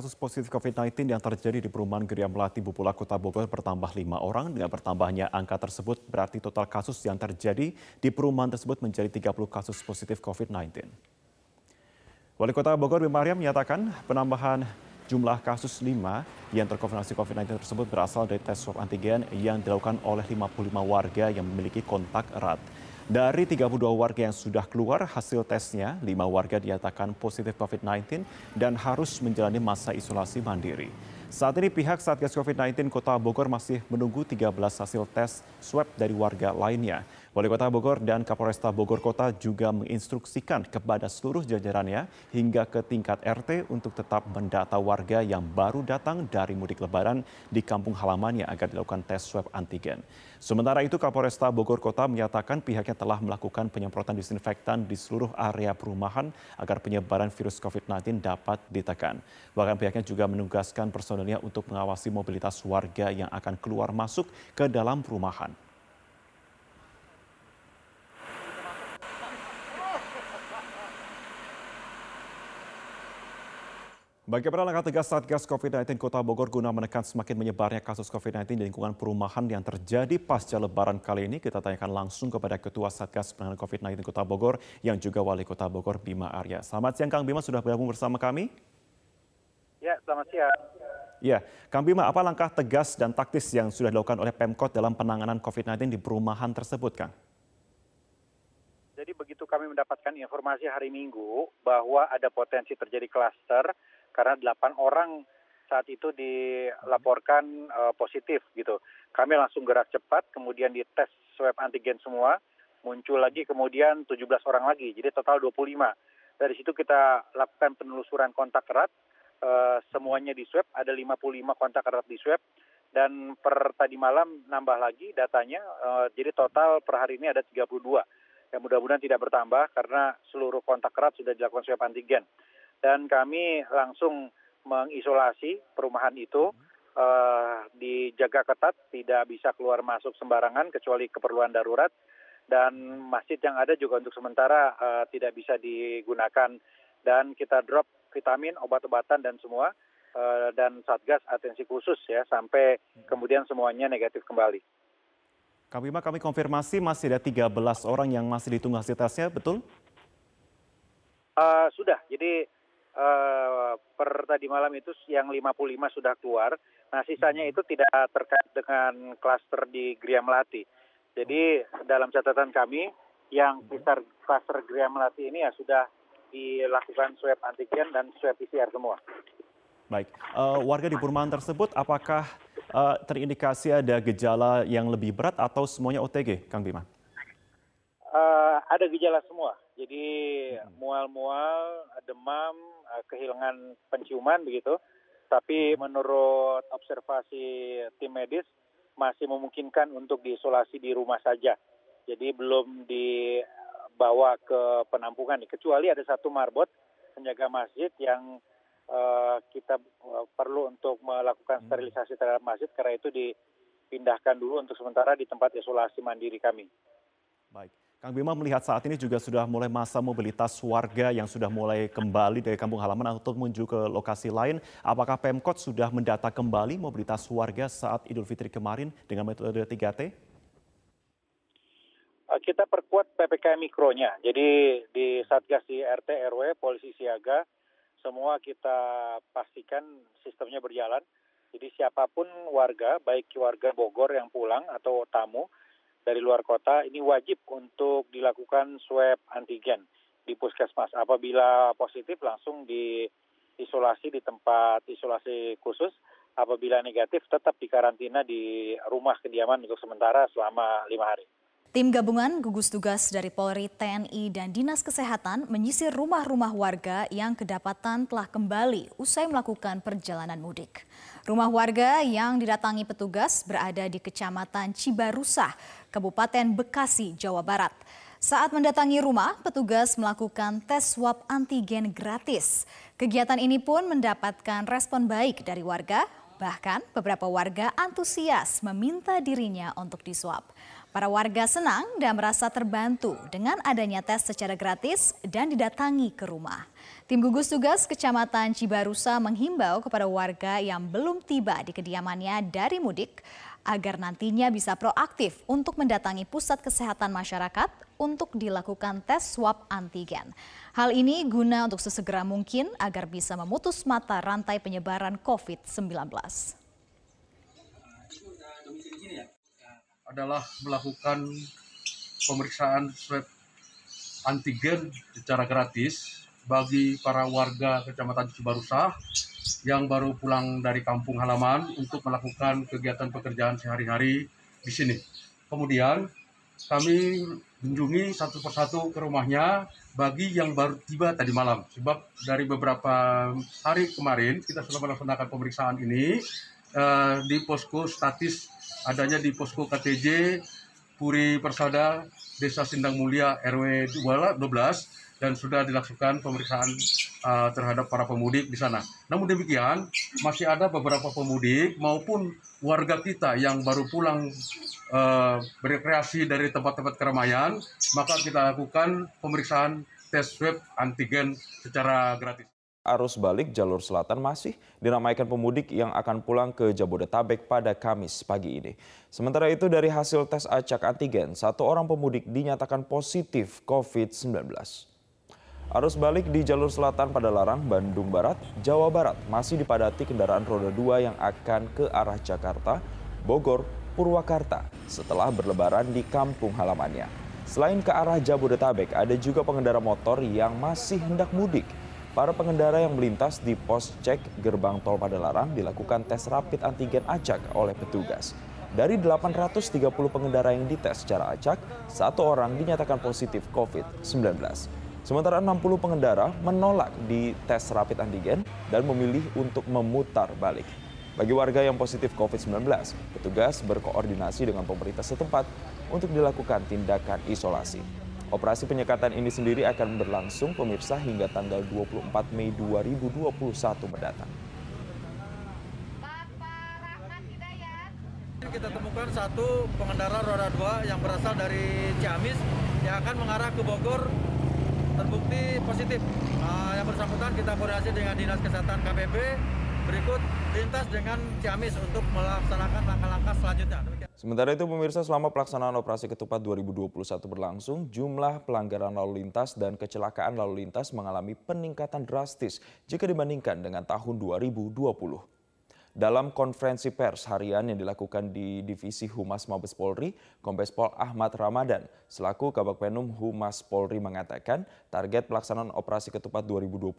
kasus positif COVID-19 yang terjadi di perumahan Geria Melati Bupula Kota Bogor bertambah lima orang. Dengan bertambahnya angka tersebut berarti total kasus yang terjadi di perumahan tersebut menjadi 30 kasus positif COVID-19. Wali Kota Bogor Bima Arya menyatakan penambahan jumlah kasus 5 yang terkonfirmasi COVID-19 tersebut berasal dari tes swab antigen yang dilakukan oleh 55 warga yang memiliki kontak erat. Dari 32 warga yang sudah keluar hasil tesnya, 5 warga dinyatakan positif COVID-19 dan harus menjalani masa isolasi mandiri. Saat ini pihak Satgas COVID-19 Kota Bogor masih menunggu 13 hasil tes swab dari warga lainnya. Wali Kota Bogor dan Kapolresta Bogor Kota juga menginstruksikan kepada seluruh jajarannya hingga ke tingkat RT untuk tetap mendata warga yang baru datang dari mudik lebaran di kampung halamannya agar dilakukan tes swab antigen. Sementara itu Kapolresta Bogor Kota menyatakan pihaknya telah melakukan penyemprotan disinfektan di seluruh area perumahan agar penyebaran virus COVID-19 dapat ditekan. Bahkan pihaknya juga menugaskan personelnya untuk mengawasi mobilitas warga yang akan keluar masuk ke dalam perumahan. Bagaimana langkah tegas Satgas COVID-19 Kota Bogor guna menekan semakin menyebarnya kasus COVID-19 di lingkungan perumahan yang terjadi pasca lebaran kali ini? Kita tanyakan langsung kepada Ketua Satgas Penanganan COVID-19 Kota Bogor yang juga Wali Kota Bogor Bima Arya. Selamat siang Kang Bima, sudah bergabung bersama kami? Ya, selamat siang. Ya, Kang Bima, apa langkah tegas dan taktis yang sudah dilakukan oleh Pemkot dalam penanganan COVID-19 di perumahan tersebut, Kang? Jadi begitu kami mendapatkan informasi hari Minggu bahwa ada potensi terjadi klaster, karena delapan orang saat itu dilaporkan uh, positif gitu. Kami langsung gerak cepat, kemudian dites swab antigen semua, muncul lagi kemudian 17 orang lagi, jadi total 25. Dari situ kita lakukan penelusuran kontak erat, uh, semuanya di swab, ada 55 kontak erat di swab, dan per tadi malam nambah lagi datanya, uh, jadi total per hari ini ada 32. Ya mudah-mudahan tidak bertambah karena seluruh kontak erat sudah dilakukan swab antigen dan kami langsung mengisolasi perumahan itu uh, dijaga ketat tidak bisa keluar masuk sembarangan kecuali keperluan darurat. Dan masjid yang ada juga untuk sementara uh, tidak bisa digunakan. Dan kita drop vitamin obat-obatan dan semua uh, dan satgas atensi khusus ya sampai kemudian semuanya negatif kembali. Bima, kami konfirmasi masih ada 13 orang yang masih ditunggu hasil tesnya, betul? Uh, sudah, jadi uh, per tadi malam itu yang 55 sudah keluar. Nah, sisanya itu tidak terkait dengan klaster di Gria Melati. Jadi dalam catatan kami yang sekitar klaster Gria Melati ini ya sudah dilakukan swab antigen dan swab PCR semua. Baik, uh, warga di perumahan tersebut apakah uh, terindikasi ada gejala yang lebih berat atau semuanya OTG, Kang Bima? Uh, ada gejala semua. Jadi mual-mual, demam, Eh, kehilangan penciuman begitu. Tapi menurut observasi tim medis masih memungkinkan untuk diisolasi di rumah saja. Jadi belum dibawa ke penampungan. Kecuali ada satu marbot penjaga masjid yang uh, kita uh, perlu untuk melakukan hmm. sterilisasi terhadap masjid karena itu dipindahkan dulu untuk sementara di tempat isolasi mandiri kami. Baik. Kang Bima melihat saat ini juga sudah mulai masa mobilitas warga yang sudah mulai kembali dari kampung halaman atau menuju ke lokasi lain. Apakah Pemkot sudah mendata kembali mobilitas warga saat Idul Fitri kemarin dengan metode 3T? Eh, kita perkuat PPKM Mikronya. Jadi di Satgas di RT, RW, Polisi Siaga, semua kita pastikan sistemnya berjalan. Jadi siapa pun warga, baik warga Bogor yang pulang atau tamu, dari luar kota ini wajib untuk dilakukan swab antigen di puskesmas. Apabila positif langsung diisolasi di tempat isolasi khusus. Apabila negatif tetap dikarantina di rumah kediaman untuk sementara selama lima hari. Tim gabungan gugus tugas dari Polri, TNI, dan Dinas Kesehatan menyisir rumah-rumah warga yang kedapatan telah kembali usai melakukan perjalanan mudik. Rumah warga yang didatangi petugas berada di Kecamatan Cibarusah, Kabupaten Bekasi, Jawa Barat. Saat mendatangi rumah, petugas melakukan tes swab antigen gratis. Kegiatan ini pun mendapatkan respon baik dari warga, bahkan beberapa warga antusias meminta dirinya untuk diswab. Para warga senang dan merasa terbantu dengan adanya tes secara gratis dan didatangi ke rumah. Tim gugus tugas Kecamatan Cibarusa menghimbau kepada warga yang belum tiba di kediamannya dari mudik agar nantinya bisa proaktif untuk mendatangi pusat kesehatan masyarakat untuk dilakukan tes swab antigen. Hal ini guna untuk sesegera mungkin agar bisa memutus mata rantai penyebaran COVID-19 adalah melakukan pemeriksaan swab antigen secara gratis bagi para warga Kecamatan Cibarusah yang baru pulang dari kampung halaman untuk melakukan kegiatan pekerjaan sehari-hari di sini. Kemudian kami kunjungi satu persatu ke rumahnya bagi yang baru tiba tadi malam. Sebab dari beberapa hari kemarin kita sudah melaksanakan pemeriksaan ini uh, di posko statis adanya di posko KTJ Puri Persada Desa Sindang Mulia RW 12 dan sudah dilakukan pemeriksaan uh, terhadap para pemudik di sana. Namun demikian, masih ada beberapa pemudik maupun warga kita yang baru pulang uh, berekreasi dari tempat-tempat keramaian, maka kita lakukan pemeriksaan tes swab antigen secara gratis arus balik jalur selatan masih diramaikan pemudik yang akan pulang ke Jabodetabek pada Kamis pagi ini. Sementara itu dari hasil tes acak antigen, satu orang pemudik dinyatakan positif COVID-19. Arus balik di jalur selatan pada Larang, Bandung Barat, Jawa Barat masih dipadati kendaraan roda 2 yang akan ke arah Jakarta, Bogor, Purwakarta setelah berlebaran di kampung halamannya. Selain ke arah Jabodetabek, ada juga pengendara motor yang masih hendak mudik. Para pengendara yang melintas di pos cek gerbang tol Padalarang dilakukan tes rapid antigen acak oleh petugas. Dari 830 pengendara yang dites secara acak, satu orang dinyatakan positif COVID-19. Sementara 60 pengendara menolak di tes rapid antigen dan memilih untuk memutar balik. Bagi warga yang positif COVID-19, petugas berkoordinasi dengan pemerintah setempat untuk dilakukan tindakan isolasi. Operasi penyekatan ini sendiri akan berlangsung pemirsa hingga tanggal 24 Mei 2021 mendatang. Kita temukan satu pengendara roda dua yang berasal dari Ciamis yang akan mengarah ke Bogor terbukti positif. Nah, yang bersangkutan kita koordinasi dengan Dinas Kesehatan KPB berikut lintas dengan Ciamis untuk melaksanakan langkah-langkah selanjutnya. Sementara itu pemirsa selama pelaksanaan operasi ketupat 2021 berlangsung, jumlah pelanggaran lalu lintas dan kecelakaan lalu lintas mengalami peningkatan drastis jika dibandingkan dengan tahun 2020. Dalam konferensi pers harian yang dilakukan di Divisi Humas Mabes Polri, Kombes Pol Ahmad Ramadan selaku Kabak Penum Humas Polri mengatakan target pelaksanaan operasi ketupat 2021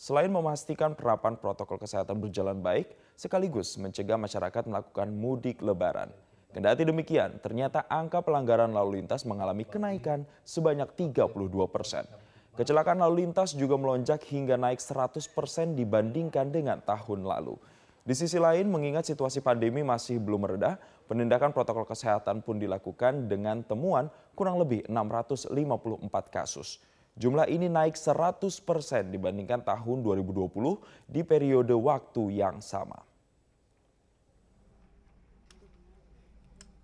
selain memastikan penerapan protokol kesehatan berjalan baik, sekaligus mencegah masyarakat melakukan mudik lebaran. Kendati demikian, ternyata angka pelanggaran lalu lintas mengalami kenaikan sebanyak 32 persen. Kecelakaan lalu lintas juga melonjak hingga naik 100 persen dibandingkan dengan tahun lalu. Di sisi lain, mengingat situasi pandemi masih belum mereda, penindakan protokol kesehatan pun dilakukan dengan temuan kurang lebih 654 kasus. Jumlah ini naik 100 persen dibandingkan tahun 2020 di periode waktu yang sama.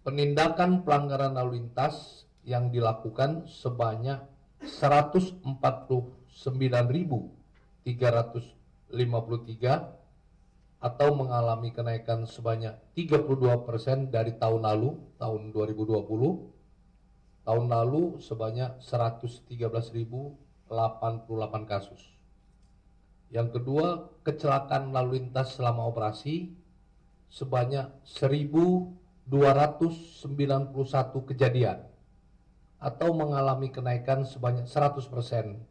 Penindakan pelanggaran lalu lintas yang dilakukan sebanyak 149.353 atau mengalami kenaikan sebanyak 32 persen dari tahun lalu, tahun 2020. Tahun lalu sebanyak 113.088 kasus. Yang kedua, kecelakaan lalu lintas selama operasi sebanyak 1.291 kejadian atau mengalami kenaikan sebanyak 100 persen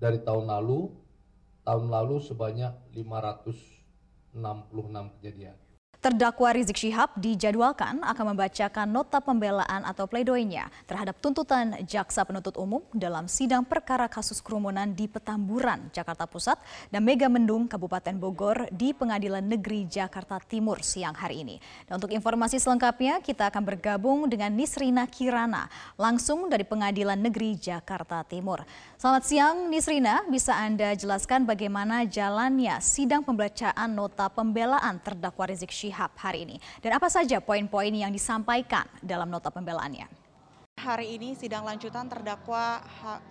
dari tahun lalu. Tahun lalu sebanyak 500 66 kejadian. Terdakwa Rizik Syihab dijadwalkan akan membacakan nota pembelaan atau pledoinya terhadap tuntutan jaksa penuntut umum dalam sidang perkara kasus kerumunan di Petamburan, Jakarta Pusat dan Mega Mendung, Kabupaten Bogor di Pengadilan Negeri Jakarta Timur siang hari ini. Dan untuk informasi selengkapnya kita akan bergabung dengan Nisrina Kirana langsung dari Pengadilan Negeri Jakarta Timur. Selamat siang Nisrina, bisa Anda jelaskan bagaimana jalannya sidang pembacaan nota pembelaan terdakwa Rizik Syihab Syihab hari ini. Dan apa saja poin-poin yang disampaikan dalam nota pembelaannya? Hari ini sidang lanjutan terdakwa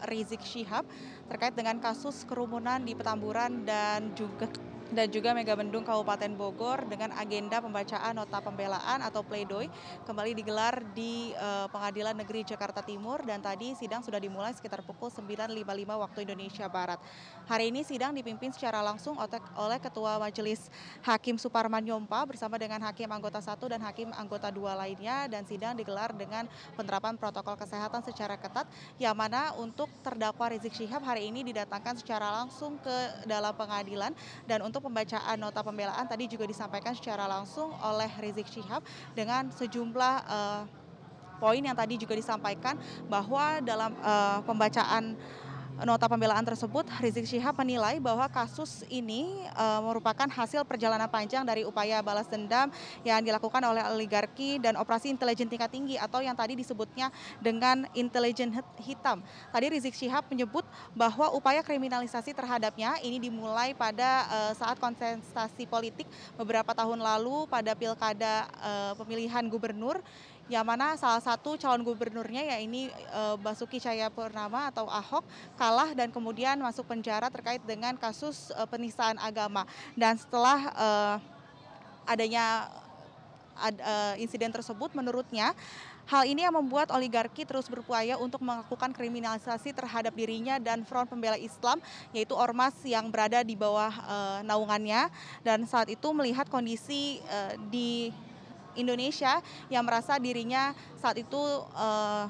Rizik Syihab terkait dengan kasus kerumunan di Petamburan dan juga dan juga Megabendung Kabupaten Bogor dengan agenda pembacaan nota pembelaan atau pledoi kembali digelar di uh, Pengadilan Negeri Jakarta Timur dan tadi sidang sudah dimulai sekitar pukul 9.55 waktu Indonesia Barat. Hari ini sidang dipimpin secara langsung oleh Ketua Majelis Hakim Suparman Yompa bersama dengan Hakim anggota satu dan Hakim anggota dua lainnya dan sidang digelar dengan penerapan protokol kesehatan secara ketat yang mana untuk terdakwa Rizik Syihab hari ini didatangkan secara langsung ke dalam pengadilan dan untuk pembacaan nota pembelaan tadi juga disampaikan secara langsung oleh Rizik Syihab dengan sejumlah uh, poin yang tadi juga disampaikan bahwa dalam uh, pembacaan nota pembelaan tersebut, Rizik Syihab menilai bahwa kasus ini uh, merupakan hasil perjalanan panjang dari upaya balas dendam yang dilakukan oleh oligarki dan operasi intelijen tingkat tinggi atau yang tadi disebutnya dengan intelijen hitam. Tadi Rizik Syihab menyebut bahwa upaya kriminalisasi terhadapnya ini dimulai pada uh, saat kontestasi politik beberapa tahun lalu pada pilkada uh, pemilihan gubernur yang mana salah satu calon gubernurnya ya ini uh, Basuki Cahayapurnama atau Ahok kalah dan kemudian masuk penjara terkait dengan kasus uh, penistaan agama dan setelah uh, adanya ad, insiden tersebut menurutnya Hal ini yang membuat oligarki terus berupaya untuk melakukan kriminalisasi terhadap dirinya dan Front Pembela Islam, yaitu ormas yang berada di bawah uh, naungannya. Dan saat itu melihat kondisi uh, di Indonesia yang merasa dirinya saat itu uh,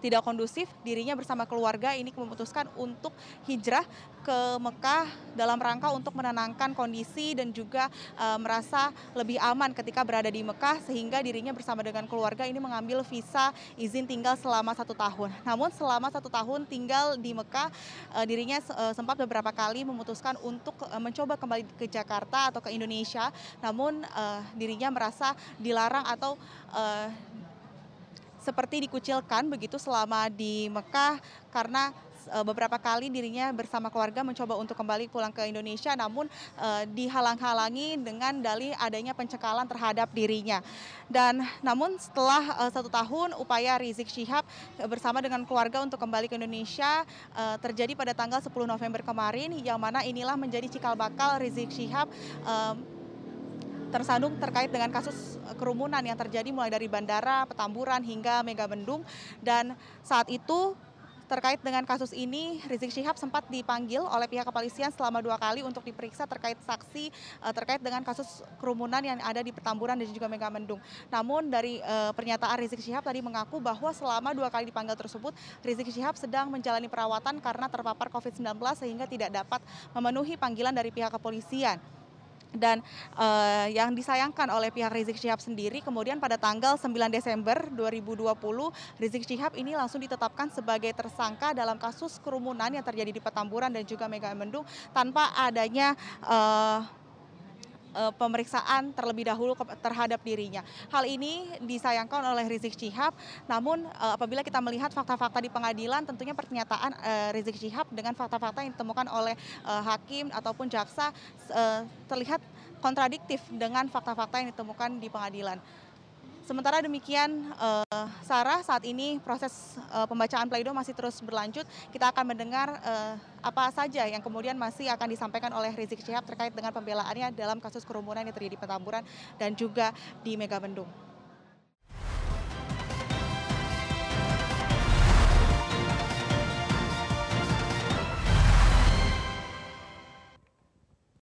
tidak kondusif, dirinya bersama keluarga ini memutuskan untuk hijrah ke Mekah dalam rangka untuk menenangkan kondisi dan juga e, merasa lebih aman ketika berada di Mekah sehingga dirinya bersama dengan keluarga ini mengambil visa izin tinggal selama satu tahun. Namun selama satu tahun tinggal di Mekah e, dirinya e, sempat beberapa kali memutuskan untuk e, mencoba kembali ke Jakarta atau ke Indonesia, namun e, dirinya merasa dilarang atau e, seperti dikucilkan begitu selama di Mekah karena eh, beberapa kali dirinya bersama keluarga mencoba untuk kembali pulang ke Indonesia namun uh, dihalang-halangi dengan dalih adanya pencekalan terhadap dirinya. Dan namun setelah uh, satu tahun upaya Rizik Syihab bersama dengan keluarga untuk kembali ke Indonesia uh, terjadi pada tanggal 10 November kemarin yang mana inilah menjadi cikal bakal Rizik Syihab uh, tersandung terkait dengan kasus eh, kerumunan yang terjadi mulai dari bandara, Petamburan hingga Megamendung dan saat itu terkait dengan kasus ini Rizik Syihab sempat dipanggil oleh pihak kepolisian selama dua kali untuk diperiksa terkait saksi uh, terkait dengan kasus kerumunan yang ada di Petamburan dan juga Megamendung. Namun dari uh, pernyataan Rizik Syihab tadi mengaku bahwa selama dua kali dipanggil tersebut Rizik Syihab sedang menjalani perawatan karena terpapar COVID-19 sehingga tidak dapat memenuhi panggilan dari pihak kepolisian dan uh, yang disayangkan oleh pihak Rizik Syihab sendiri kemudian pada tanggal 9 Desember 2020 Rizik Syihab ini langsung ditetapkan sebagai tersangka dalam kasus kerumunan yang terjadi di Petamburan dan juga Megamendung tanpa adanya uh, pemeriksaan terlebih dahulu terhadap dirinya. Hal ini disayangkan oleh Rizik Syihab, namun uh, apabila kita melihat fakta-fakta di pengadilan, tentunya pernyataan uh, Rizik Syihab dengan fakta-fakta yang ditemukan oleh hakim ataupun jaksa terlihat kontradiktif dengan fakta-fakta yang ditemukan di pengadilan. Sementara demikian, uh, Sarah saat ini proses uh, pembacaan pleido masih terus berlanjut. Kita akan mendengar uh, apa saja yang kemudian masih akan disampaikan oleh Rizik Syihab terkait dengan pembelaannya dalam kasus kerumunan yang terjadi di Petamburan dan juga di Megamendung.